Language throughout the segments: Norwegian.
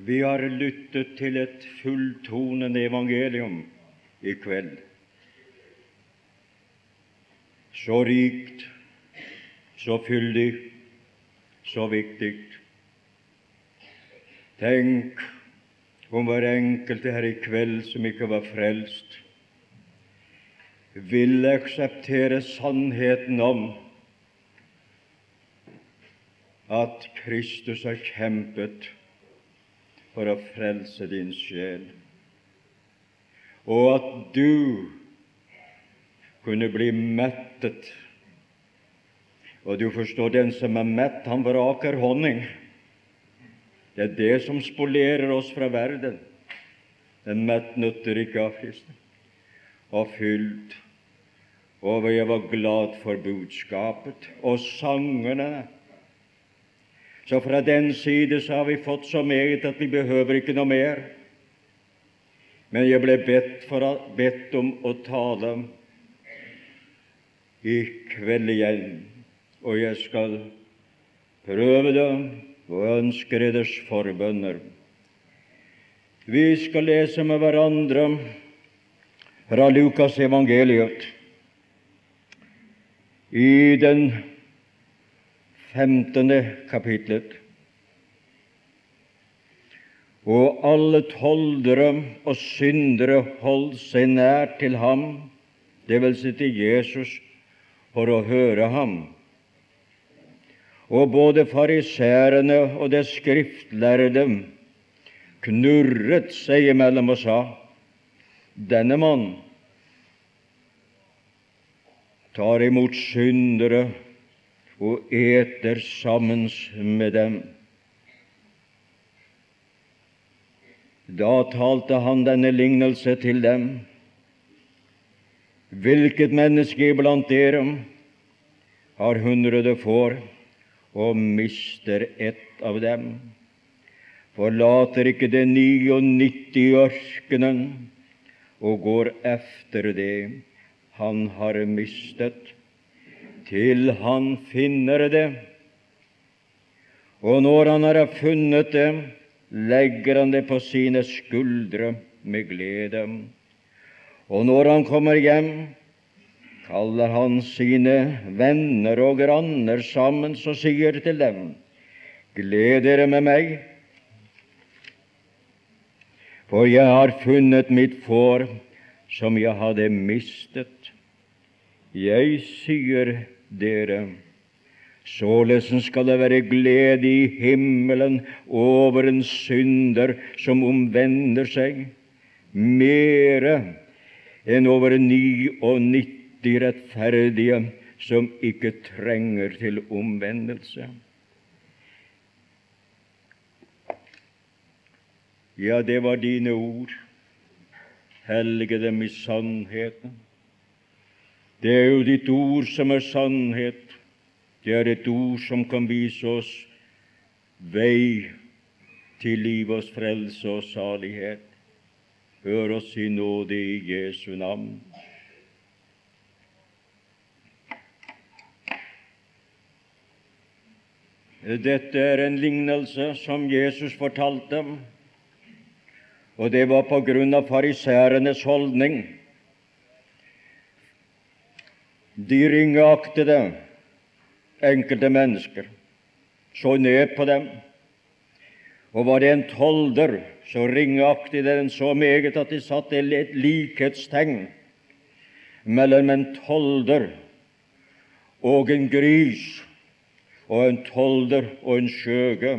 Vi har lyttet til et fulltonende evangelium i kveld. Så rikt, så fyldig, så viktig. Tenk om hver enkelte her i kveld som ikke var frelst, vil akseptere sannheten om at Kristus har kjempet for å frelse din sjel, og at du kunne bli mettet. Og du forstår, den som er mett, han vraker honning. Det er det som spolerer oss fra verden. Den mett nytter ikke av fristen. Og fylt. Og jeg var glad for budskapet og sangene så fra den side så har vi fått så meget at vi behøver ikke noe mer. Men jeg ble bedt, for, bedt om å tale i kveld igjen, og jeg skal prøve det og ønsker eders forbønner. Vi skal lese med hverandre fra Lukas evangeliet i den femtende kapitlet. Og alle toldere og syndere holdt seg nær til ham, det vil si til Jesus, for å høre ham. Og både fariserene og de skriftlærde knurret seg imellom og sa:" Denne mann tar imot syndere og eter sammen med dem. Da talte han denne lignelse til dem. Hvilket menneske iblant dere har hundrede får og mister ett av dem? Forlater ikke det 99 i ørkenen og går efter det han har mistet til han finner det. Og når han har funnet det, legger han det på sine skuldre med glede. Og når han kommer hjem, kaller han sine venner og granner sammen og sier til dem:" Gled dere med meg, for jeg har funnet mitt får som jeg hadde mistet. Jeg sier dere. Således skal det være glede i himmelen over en synder som omvender seg, mere enn over 99 rettferdige som ikke trenger til omvendelse. Ja, det var dine ord. Helge dem i sannheten. Det er jo ditt ord som er sannhet. Det er et ord som kan vise oss vei til liv og frelse og salighet. Hør oss i nåde i Jesu navn. Dette er en lignelse som Jesus fortalte, og det var på grunn av fariseernes holdning. De ringeaktede enkelte mennesker, så ned på dem. Og var det en tolder, så ringeaktig de den så meget at de satte et likhetstegn mellom en tolder og en gris, og en tolder og en skjøge.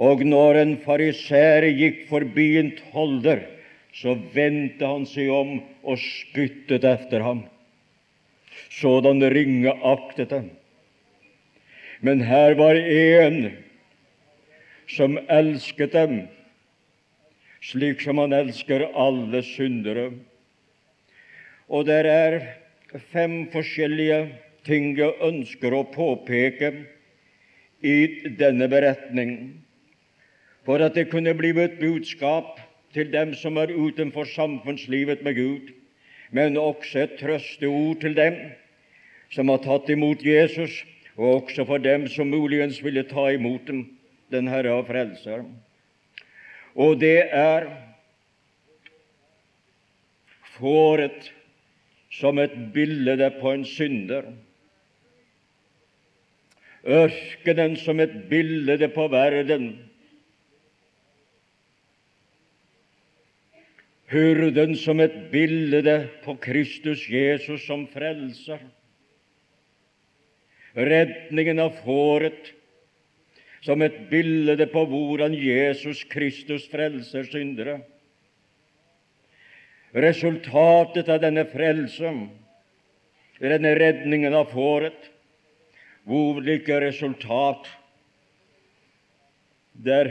Og når en fariser gikk forbi en tolder, så vendte han seg om og spyttet etter ham sådan ringeaktet han. Men her var en som elsket dem slik som han elsker alle syndere. Og det er fem forskjellige ting jeg ønsker å påpeke i denne beretning, for at det kunne bli et budskap til dem som er utenfor samfunnslivet med Gud, men også et trøsteord til dem som har tatt imot Jesus, og også for dem som muligens ville ta imot dem. den Herre og Frelser. Og det er fåret som et bilde på en synder. Ørkenen som et bilde på verden. hurden som et bilde på Kristus Jesus som frelser. Redningen av fåret som et bilde på hvordan Jesus Kristus frelser syndere. Resultatet av denne frelse, denne redningen av fåret, hvor like resultat der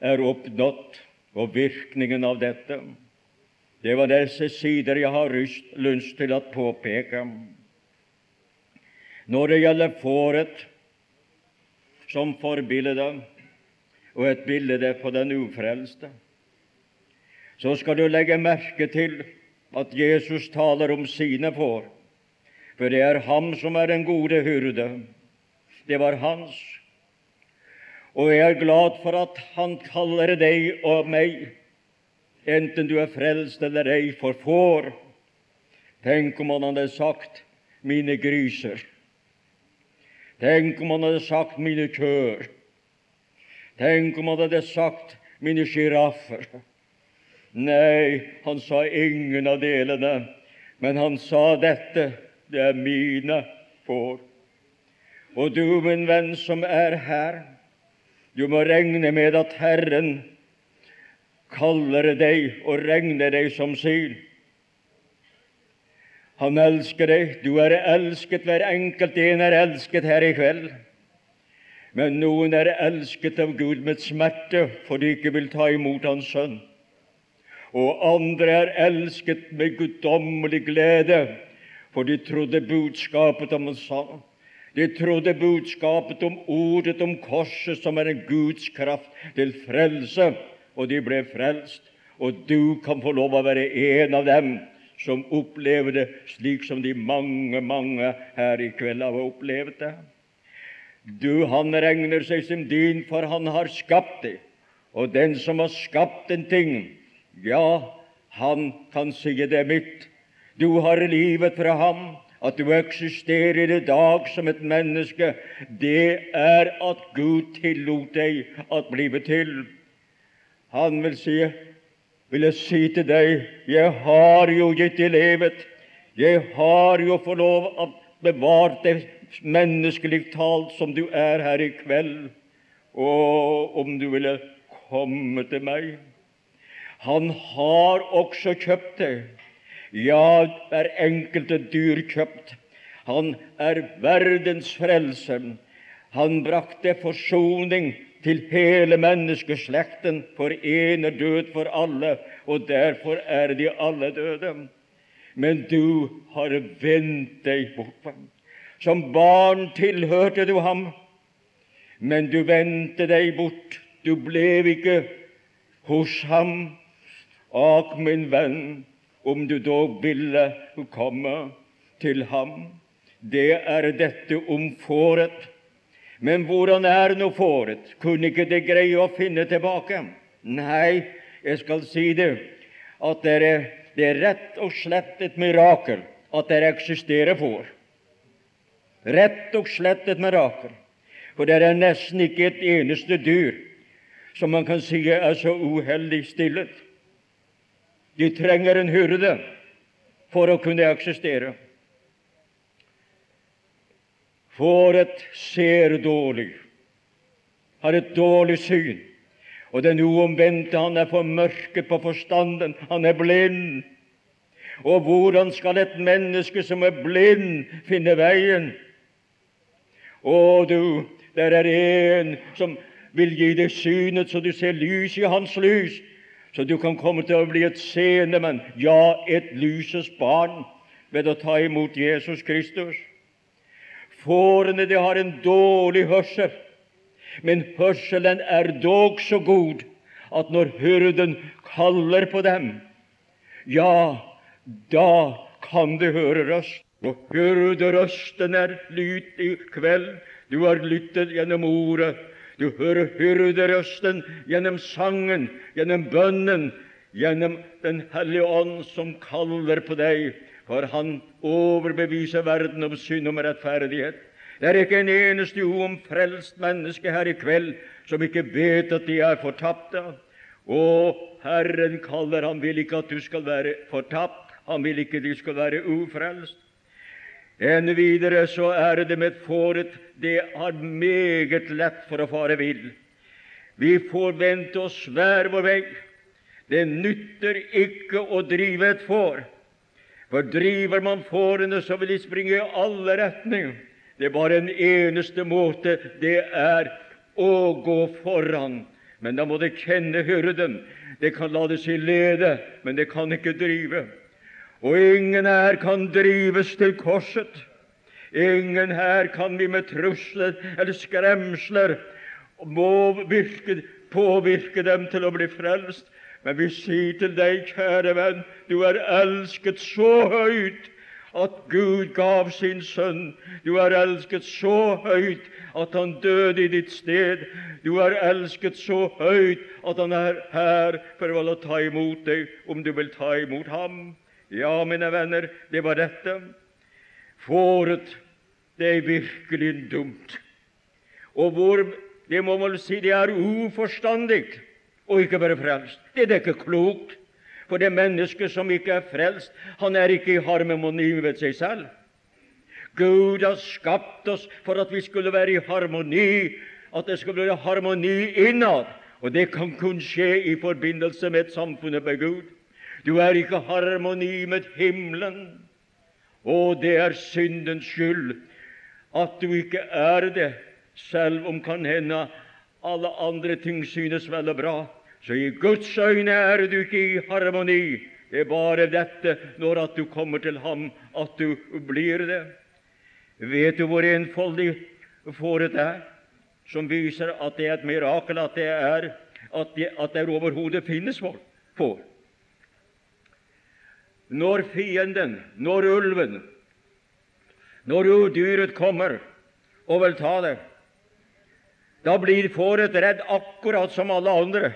er oppnådd, og virkningen av dette. Det var disse sider jeg har lyst til å påpeke. Når det gjelder fåret som forbilde og et bilde på den ufrelste, så skal du legge merke til at Jesus taler om sine får. For det er ham som er den gode hyrde. Det var hans. Og jeg er glad for at han kaller deg og meg, enten du er frelst eller ei, for får. Tenk om han hadde sagt 'mine griser'. Tenk om han hadde sagt 'mine kjør'. Tenk om han hadde sagt 'mine sjiraffer'. Nei, han sa ingen av delene, men han sa dette det er mine får. Og du, min venn som er her, du må regne med at Herren kaller deg og regner deg som sin. Han elsker deg. Du er elsket. Hver enkelt en er elsket her i kveld. Men noen er elsket av Gud med smerte, for de ikke vil ta imot Hans Sønn og andre er elsket med guddommelig glede, for de trodde budskapet om sa. De trodde budskapet om ordet om korset, som er en Guds kraft til frelse, og de ble frelst. Og du kan få lov å være en av dem som opplever det slik som de mange, mange her i kveld har opplevd det. Du, han regner seg som din, for han har skapt det. Og den som har skapt en ting, ja, han kan si det er mitt. Du har livet fra ham. At du eksisterer i dag som et menneske, det er at Gud tillot deg at blive til. Han vil si, vil jeg si til deg, jeg har jo gitt deg livet. Jeg har jo fått lov å bevare det menneskelig talt som du er her i kveld. Og om du ville komme til meg han har også kjøpt det. Ja, er enkelte dyr kjøpt. Han er verdens frelse. Han brakte forsoning til hele menneskeslekten, for en er død for alle, og derfor er de alle døde. Men du har vendt deg bort. Som barn tilhørte du ham, men du vendte deg bort. Du ble ikke hos ham, Ak, min venn, om du dog ville komme til ham. Det er dette om fåret. Men hvordan er nå fåret? Kunne ikke det greie å finne tilbake? Nei, jeg skal si det, at det er, det er rett og slett et mirakel at det eksisterer får. Rett og slett et mirakel. For det er nesten ikke et eneste dyr som man kan si er så uheldig stillet. De trenger en hyrde for å kunne eksistere. Fåret ser dårlig, har et dårlig syn, og den uomvendte han er formørket på forstanden, han er blind. Og hvordan skal et menneske som er blind, finne veien? Å, du, der er en som vil gi deg synet så du ser lys i hans lys, så du kan komme til å bli et seende men ja, et lysets barn, ved å ta imot Jesus Kristus. Fårene de har en dårlig hørsel, men hørselen er dog så god at når hyrden kaller på dem, ja, da kan de høre røst. Og hyrderøsten er lyd i kveld. Du har lyttet gjennom ordet. Du hører hyrderøsten gjennom sangen, gjennom bønnen, gjennom Den hellige ånd som kaller på deg, for han overbeviser verden om synd og rettferdighet. Det er ikke en eneste uomfrelst frelst menneske her i kveld som ikke vet at de er fortapte. Og Herren kaller, han vil ikke at du skal være fortapt, han vil ikke at du skal være ufrelst. Enn videre så er det med fåret det har meget lett for å fare vill. Vi får vente oss hver vår vei. Det nytter ikke å drive et får, for driver man fårene, så vil de springe i alle retninger. Det er bare en eneste måte, det er å gå foran. Men da må det kjenne hyrden. Det kan la det seg lede, men det kan ikke drive. Og ingen her kan drives til korset. Ingen her kan vi med trusler eller skremsler må virke, påvirke dem til å bli frelst. Men vi sier til deg, kjære venn, du er elsket så høyt at Gud gav sin sønn. Du er elsket så høyt at han døde i ditt sted. Du er elsket så høyt at han er her for å ta imot deg, om du vil ta imot ham. Ja, mine venner, det var dette. Fåret, det er virkelig dumt. Og hvor, det må man si det er uforstandig å ikke være frelst. Det er ikke klokt. For det mennesket som ikke er frelst, han er ikke i harmoni med seg selv. Gud har skapt oss for at vi skulle være i harmoni, at det skulle være harmoni innad. Og det kan kun skje i forbindelse med et samfunn med Gud. Du er ikke i harmoni med himmelen. Og det er syndens skyld at du ikke er det, selv om kan hende alle andre ting synes vel og bra. Så i Guds øyne er du ikke i harmoni. Det er bare dette, når at du kommer til ham, at du blir det. Vet du hvor enfoldig fåret er, som viser at det er et mirakel at det er at det, at det overhodet finnes får? når fienden, når ulven, når udyret kommer og vil ta det, da blir fåret redd akkurat som alle andre.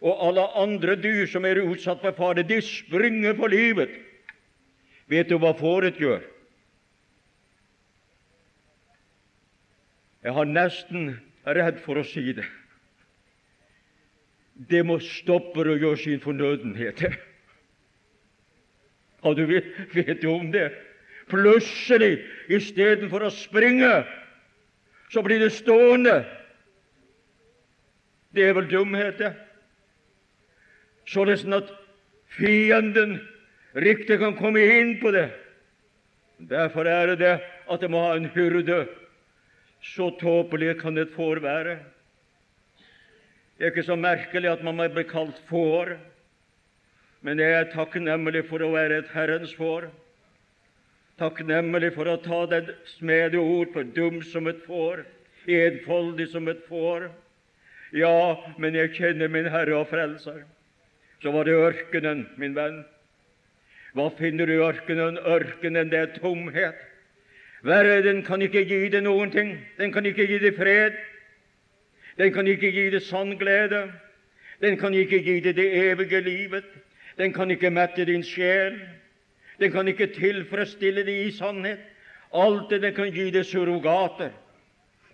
Og alle andre dyr som er utsatt for fare, de springer for livet. Vet du hva fåret gjør? Jeg har nesten redd for å si det. Det må stoppe å gjøre sin fornødenhet. Og du vet, vet jo om det. Plutselig, istedenfor å springe, så blir det stående. Det er vel dumhet, det. Således at fienden riktig kan komme inn på det. Derfor er det at det må ha en hyrde. Så tåpelig kan et får være. Det er ikke så merkelig at man må bli kalt får. Men jeg er takknemlig for å være et Herrens får. Takknemlig for å ta det smede ord for dum som et får, enfoldig som et får. Ja, men jeg kjenner min Herre og Frelser. Så var det ørkenen, min venn. Hva finner du i ørkenen? Ørkenen, det er tomhet. Verden kan ikke gi deg noen ting. Den kan ikke gi deg fred. Den kan ikke gi deg sann glede. Den kan ikke gi deg det evige livet. Den kan ikke mette din sjel. Den kan ikke tilfredsstille deg i sannhet. Alt det den kan gi deg surrogater.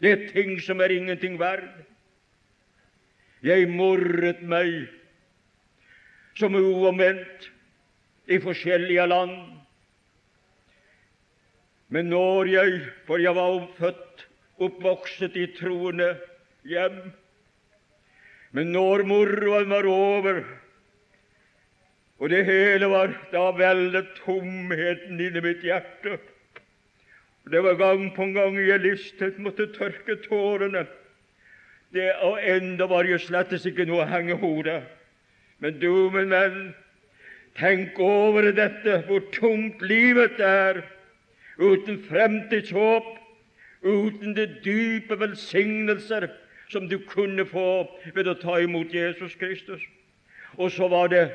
Det er ting som er ingenting verd. Jeg morret meg som er uomvendt i forskjellige land. Men når jeg, for jeg var født, oppvokset i troende hjem Men når moroen var over, og det hele var Da veldet tomheten inni mitt hjerte. og Det var gang på gang jeg listet måtte tørke tårene. Det, og enda var jeg slettes ikke noe å henge hodet. Men du, min venn, tenk over dette, hvor tungt livet er, uten fremtidshåp, uten de dype velsignelser som du kunne få ved å ta imot Jesus Kristus. Og så var det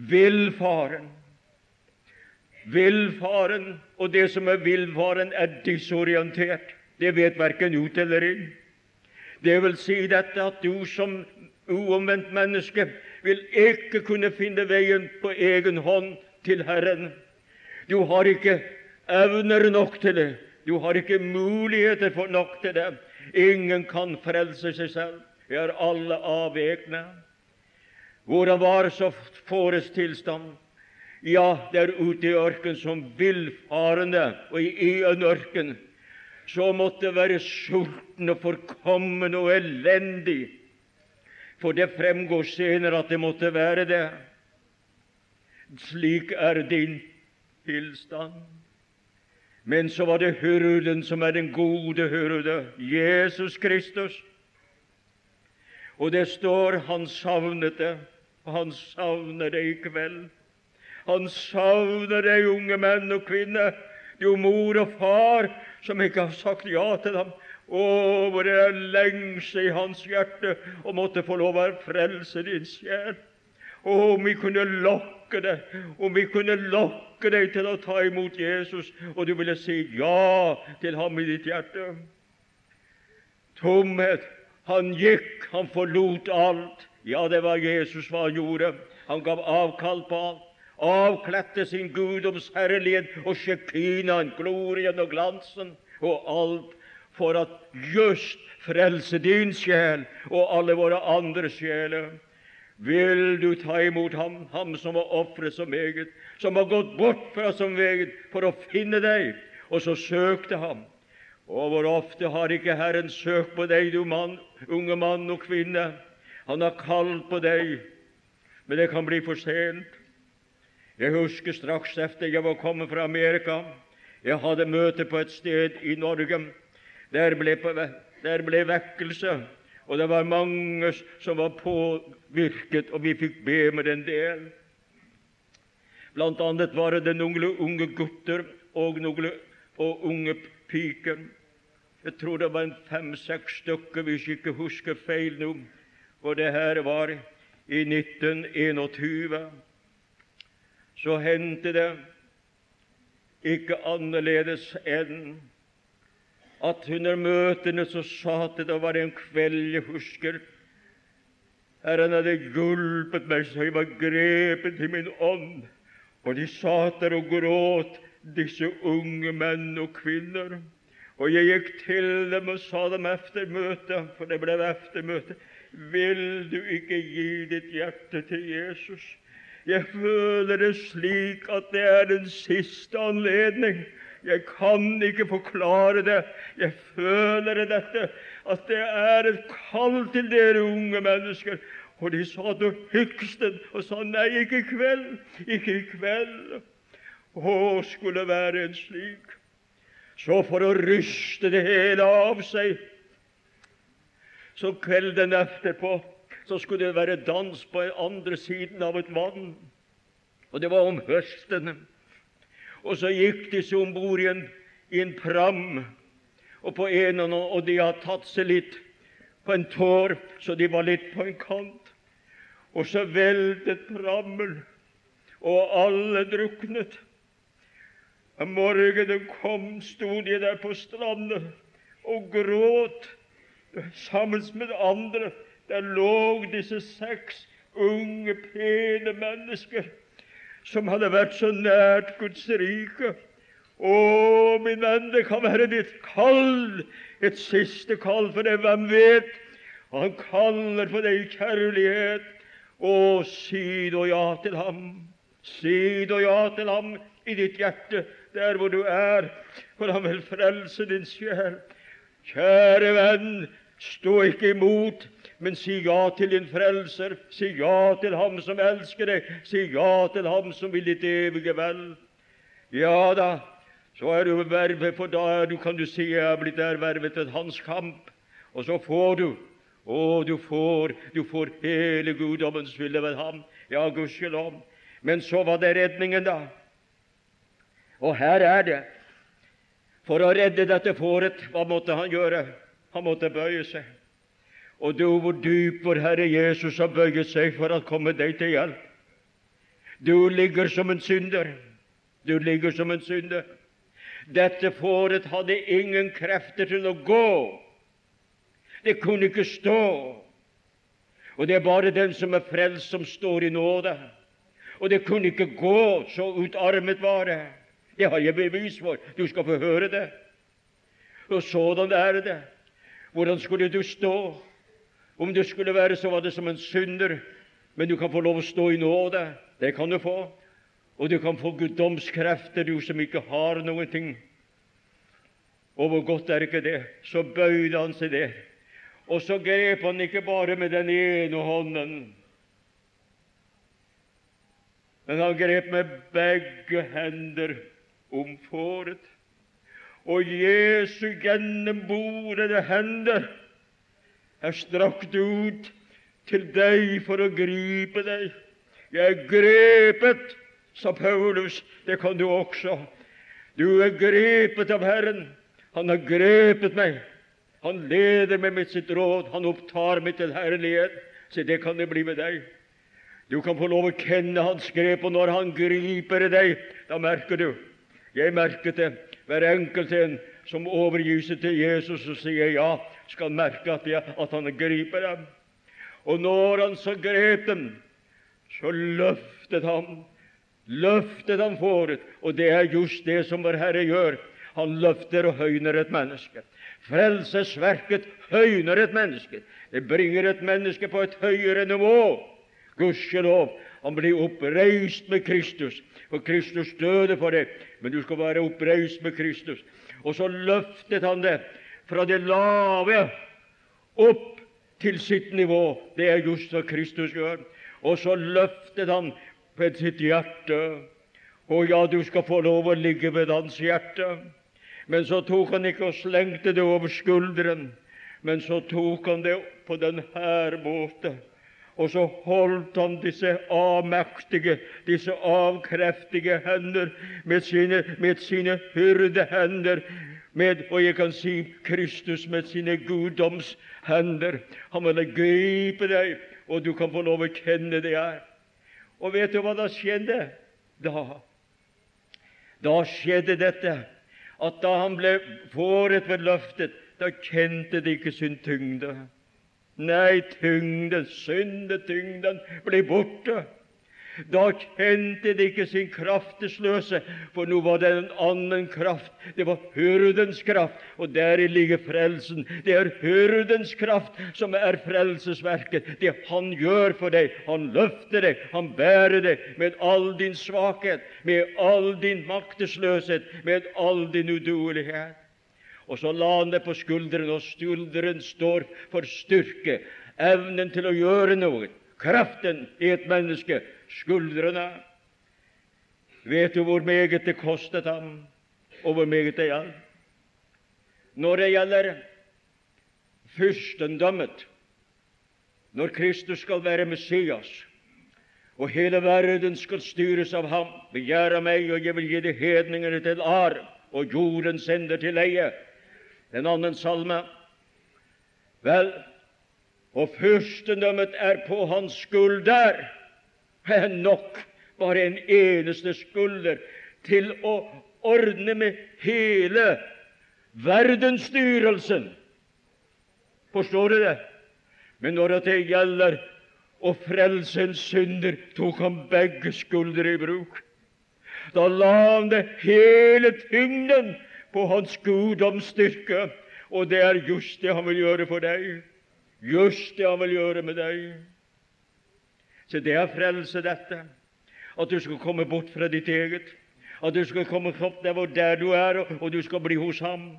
Villfaren. Villfaren, og det som er villfaren, er disorientert. Det vet verken ut eller inn. Det vil si dette at du som uomvendt menneske vil ikke kunne finne veien på egen hånd til Herren. Du har ikke evner nok til det. Du har ikke muligheter for nok til det. Ingen kan frelse seg selv. Vi er alle avvegne. Hvordan var så fåres tilstand? Ja, det er ute i ørken som villfarende, og i en ørken så måtte det være sulten og forkommen og elendig. For det fremgår senere at det måtte være det. Slik er din tilstand. Men så var det hyrden som er den gode hyrde, Jesus Kristus. Og det står han savnet det, han savner det i kveld. Han savner deg, unge menn og kvinner, jo mor og far som ikke har sagt ja til ham. Å, hvor det er lengse i hans hjerte å måtte få lov å frelse din sjel. Å, om vi kunne lokke deg, om vi kunne lokke deg til å ta imot Jesus, og du ville si ja til ham i ditt hjerte. Tomhet. Han gikk, han forlot alt. Ja, det var Jesus hva han gjorde. Han gav avkall på alt avkledte sin guddoms herlighet og shekinaen, glorien og glansen og alt for at just frelse din sjel og alle våre andre sjeler. Vil du ta imot ham, ham som har ofret så meget, som har gått bort fra så meget for å finne deg, og så søkte ham? Og hvor ofte har ikke Herren søkt på deg, du mann, unge mann og kvinne? Han har kalt på deg, men det kan bli for sent. Jeg husker straks etter jeg var kommet fra Amerika. Jeg hadde møte på et sted i Norge. Der ble, der ble vekkelse, og det var mange som var påvirket, og vi fikk be med en del. Blant annet var det noen unge gutter og noen og unge piker. Jeg tror det var fem-seks stykker, hvis jeg ikke husker feil nå. Og det her var i 1921 så hendte det ikke annerledes enn at under møtene så satt det Det var en kveld jeg husker Herren hadde hjulpet meg så jeg var grepet i min ånd. Og de satt der og gråt, disse unge menn og kvinner. Og jeg gikk til dem og sa dem efter møtet, for det ble efter møtet, vil du ikke gi ditt hjerte til Jesus? Jeg føler det slik at det er den siste anledning. Jeg kan ikke forklare det. Jeg føler dette, at det er et kall til dere unge mennesker. Og de sa du hykstet og sa nei, ikke i kveld, ikke i kveld. Å, skulle være en slik. Så for å ryste det hele av seg, så kvelden etterpå så skulle det være dans på andre siden av et vann. Og det var om høsten. Og så gikk disse om bord i, i, en pram, og på en og de har tatt seg litt på en tår, så de var litt på en kant. Og så veltet prammen, og alle druknet. Om morgenen kom, sto de der på stranden og gråt sammen med andre der lå disse seks unge, pene mennesker som hadde vært så nært Guds rike. Å, min venn, det kan være ditt kall, et siste kall for deg. Hvem vet? Han kaller på deg i kjærlighet. Å, si da ja til ham. Si da ja til ham i ditt hjerte, der hvor du er, for han vil frelse din sjel. Kjære venn, stå ikke imot men si ja til din frelser. Si ja til ham som elsker deg. Si ja til ham som vil ditt evige vel. Ja da, så er du vervet, for da du, kan du si jeg er blitt ervervet til hans kamp. Og så får du å, du får, du får hele guddommens ville ved ham. Ja, gudskjelov. Men så var det redningen, da. Og her er det. For å redde dette fåret, hva måtte han gjøre? Han måtte bøye seg. Og du, hvor dyp vår Herre Jesus har bøyet seg for å komme deg til hjelp. Du ligger som en synder. Du ligger som en synder. Dette fåret hadde ingen krefter til å gå. Det kunne ikke stå. Og det er bare den som er frelst, som står i nåde. Og det kunne ikke gå, så utarmet var det. Det har jeg bevis for. Du skal få høre det. Og sådan er det. Hvordan skulle du stå? Om det skulle være, så var det som en synder. Men du kan få lov å stå i nåde. Det kan du få. Og du kan få guddomskrefter, du som ikke har noen ting. Og hvor godt er ikke det? Så bøyde han seg der. Og så grep han ikke bare med den ene hånden, men han grep med begge hender om fåret. Og Jesu gjennomborede hender er strakt ut til deg for å gripe deg. Jeg er grepet, sa Paulus. Det kan du også. Du er grepet av Herren. Han har grepet meg. Han leder meg med sitt råd. Han opptar meg til herlighet. Se, det kan det bli med deg. Du kan få lov å kjenne hans grep, og når han griper deg, da merker du. Jeg merket det. Hver enkelt en som overgir seg til Jesus og sier ja, skal merke at, jeg, at han griper dem. Og når han så grep dem, så løftet han løftet han forut. Og det er just det som vår Herre gjør. Han løfter og høyner et menneske. Frelsesverket høyner et menneske. Det bringer et menneske på et høyere nivå. Gudskjelov, han blir oppreist med Kristus, for Kristus døde for det. Men du skal være oppreist med Kristus. Og så løftet han det fra det lave opp til sitt nivå. Det er just hva Kristus gjør. Og så løftet han ved sitt hjerte. Å ja, du skal få lov å ligge ved hans hjerte. Men så tok han ikke og slengte det over skulderen, men så tok han det på denne måte. Og så holdt han disse avmektige, disse avkreftige hender med sine, med sine hyrdehender, med, og jeg kan si Kristus med sine guddomshender. Han vil gripe deg, og du kan få lov å kjenne det her. Og vet du hva da skjedde? Da, da skjedde dette at da han ble fåret ved løftet, da kjente de ikke sin tyngde. Nei, tyngden, syndetyngden, ble borte. Da kjente de ikke sin kraftesløse, for nå var det en annen kraft. Det var hyrdens kraft, og deri ligger frelsen. Det er hyrdens kraft som er frelsesverket. Det han gjør for deg. Han løfter deg, han bærer deg med all din svakhet, med all din maktesløshet, med all din uduelighet. Og så la han det på skulderen, og skulderen står for styrke, evnen til å gjøre noe, kraften i et menneske skuldrene. Vet du hvor meget det kostet ham, og hvor meget det gjaldt? Når det gjelder fyrstendømmet, når Kristus skal være Messias, og hele verden skal styres av ham, begjær av meg, og jeg vil gi de hedningene til arv, og jorden sender til leie. En annen salme. Vel, og fyrstendømmet er på hans skulder er nok bare en eneste skulder til å ordne med hele verdensstyrelsen. Forstår du det? Men når det gjelder å frelse en synder, tok han begge skuldre i bruk. Da la han det hele tyngden på hans guddomsstyrke, og det er just det han vil gjøre for deg. Just det han vil gjøre med deg. Så det er frelse, dette. At du skal komme bort fra ditt eget. At du skal komme opp der der du er, og du skal bli hos ham.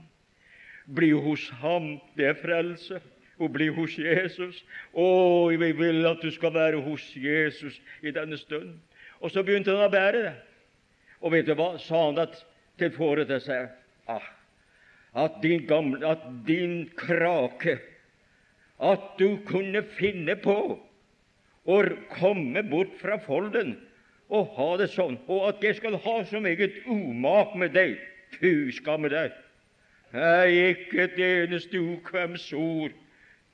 Bli hos ham, det er frelse. Å bli hos Jesus. Å, vi vil at du skal være hos Jesus i denne stund. Og så begynte han å bære det. Og vet du hva? Sa han det til fåret til seg? Ah, at din, gamle, at din krake At du kunne finne på og komme bort fra folden og ha det sånn, og at jeg skal ha så meget umak med deg. Fy skamme deg! Nei, ikke et eneste ukvemsord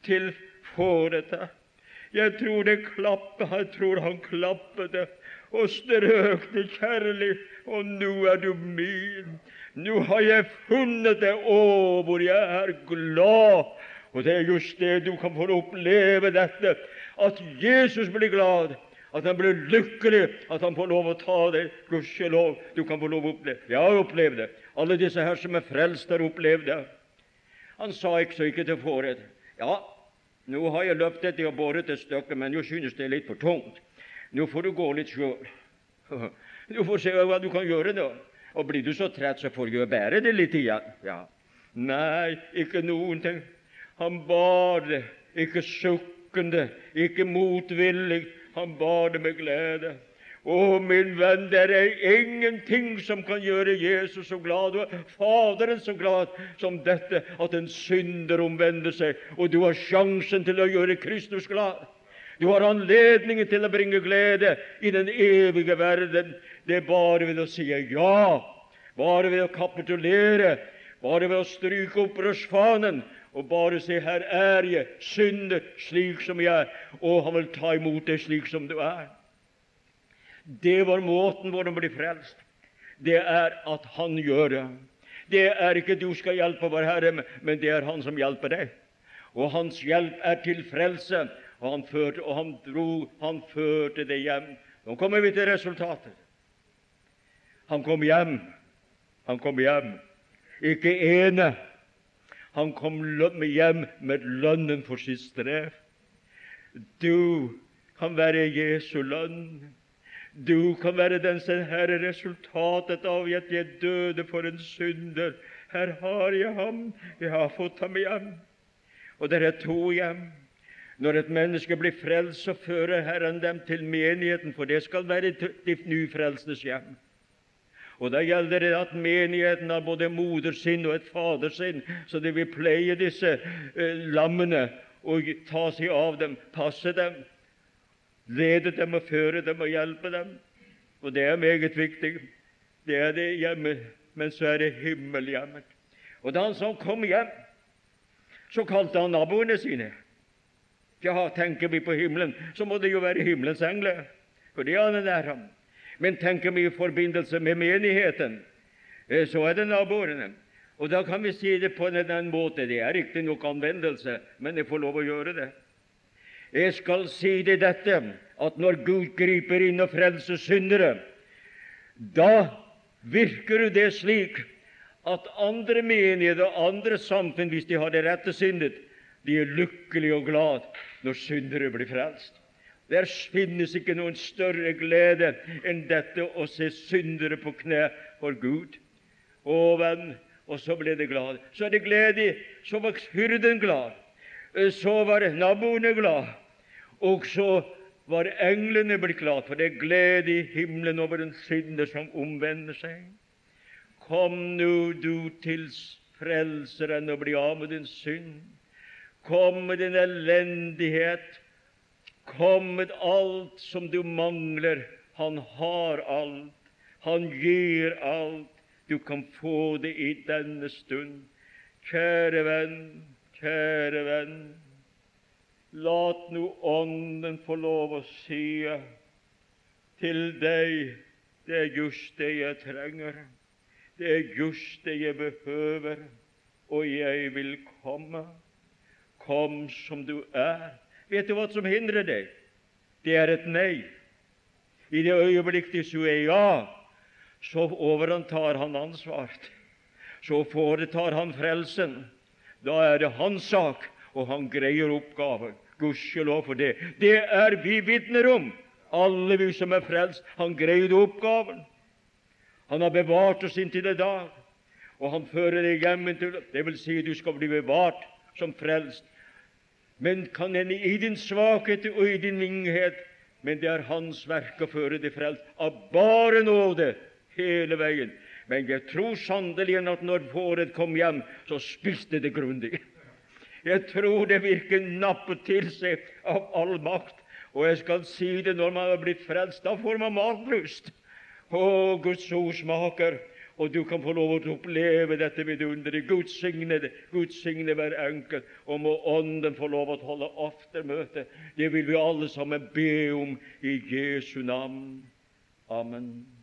til fårete. Jeg tror det klappet, jeg tror han klappet det og strøk det kjærlig. Og nå er du min. Nå har jeg funnet det. Å, hvor jeg er glad Og det er just det du kan få oppleve dette, at Jesus blir glad, at han blir lykkelig, at han får lov å ta det. Gudskjelov, du kan få lov å oppleve Jeg har opplevd det. Alle disse her som er frelst, har opplevd det. Han sa ikke så ikke til fåret. Ja, nå har jeg løpt etter og båret et stykke, men nå synes det er litt for tungt. Nå får du gå litt sjøl. Du får se hva du kan gjøre nå. Og blir du så trett, så får du bære det litt igjen. Ja. Nei, ikke noen ting. Han bar det, ikke sukkende, ikke motvillig. Han bar det med glede. Å, min venn, det er ingenting som kan gjøre Jesus så glad, og Faderen så glad, som dette at en synder omvender seg, og du har sjansen til å gjøre Kristus glad. Du har anledningen til å bringe glede i den evige verden. Det er bare ved å si ja, bare ved å kapitulere, bare ved å stryke opprørsfanen og bare si 'Her er jeg, synder slik som jeg er', og han vil ta imot deg slik som du er. Det var måten hvor de blir frelst. Det er at Han gjør det. Det er ikke du skal hjelpe vår Herre, men det er Han som hjelper deg. Og Hans hjelp er til frelse. Og han førte, og han dro, han førte det hjem. Nå kommer vi til resultatet. Han kom hjem. Han kom hjem. Ikke ene. Han kom hjem med lønnen for sitt strev. Du kan være Jesu lønn. Du kan være den som her er resultatet av at jeg døde for en synder. Her har jeg ham. Jeg har fått ham hjem. Og det er to hjem. Når et menneske blir frelst, så fører Herren dem til menigheten, for det skal være de nyfrelstes hjem. Og Da gjelder det at menigheten har både modersinn og et fadersinn, så de vil pleie disse eh, lammene og ta seg av dem, passe dem lede dem og føre dem og hjelpe dem. Og det er meget viktig. Det er det hjemme, men så er det himmelhjemmet. Og da han så kom hjem, så kalte han naboene sine. Ja, tenker vi på himmelen, så må det jo være himmelens engler, for det er der. ham. Men tenker vi i forbindelse med menigheten, eh, så er det naboene. Og da kan vi si det på den måte. Det er riktignok anvendelse, men jeg får lov å gjøre det. Jeg skal si det dette, at når Gud griper inn og frelser syndere, da virker det slik at andre menigheter og andre samfunn, hvis de har det rette sinnet, de er lykkelige og glad når syndere blir frelst. Der finnes ikke noen større glede enn dette å se syndere på kne for Gud. Å, venn, og så ble det glad. Så er det glede. Så var hyrden glad. Så var naboene glad, og så var englene blitt glad, for det er glede i himmelen over en synder som omvender seg. Kom nå, du til Frelseren, og bli av med din synd. Kom med din elendighet. Kom med alt som du mangler. Han har alt. Han gir alt. Du kan få det i denne stund. Kjære venn, Kjære venn, lat nå Ånden få lov å si til deg det er just det jeg trenger, det er just det jeg behøver, og jeg vil komme. Kom som du er. Vet du hva som hindrer deg? Det er et nei. I det øyeblikk det sier ja, så overantar han ansvaret. Så foretar han frelsen. Da er det hans sak, og han greier oppgaven. Gudskjelov for det. Det er vi vitner om, alle vi som er frelst. Han greide oppgaven. Han har bevart oss inntil i dag, og han fører deg hjem til Det vil si, du skal bli bevart som frelst. Men kan hende i din svakhet og i din vinghet, men det er Hans verk å føre deg frelst av bare nåde hele veien. Men jeg tror sannelig at når fåret kom hjem, så spiste det grundig. Jeg tror det virker nappet til seg av all makt. Og jeg skal si det når man har blitt frelst, da får man matlyst. Å, Guds ord smaker, og du kan få lov å oppleve dette vidunderet. Gud signe det, Gud signe hver enkelt, og må Ånden få lov å holde aftermøte. Det vil vi alle sammen be om i Jesu navn. Amen.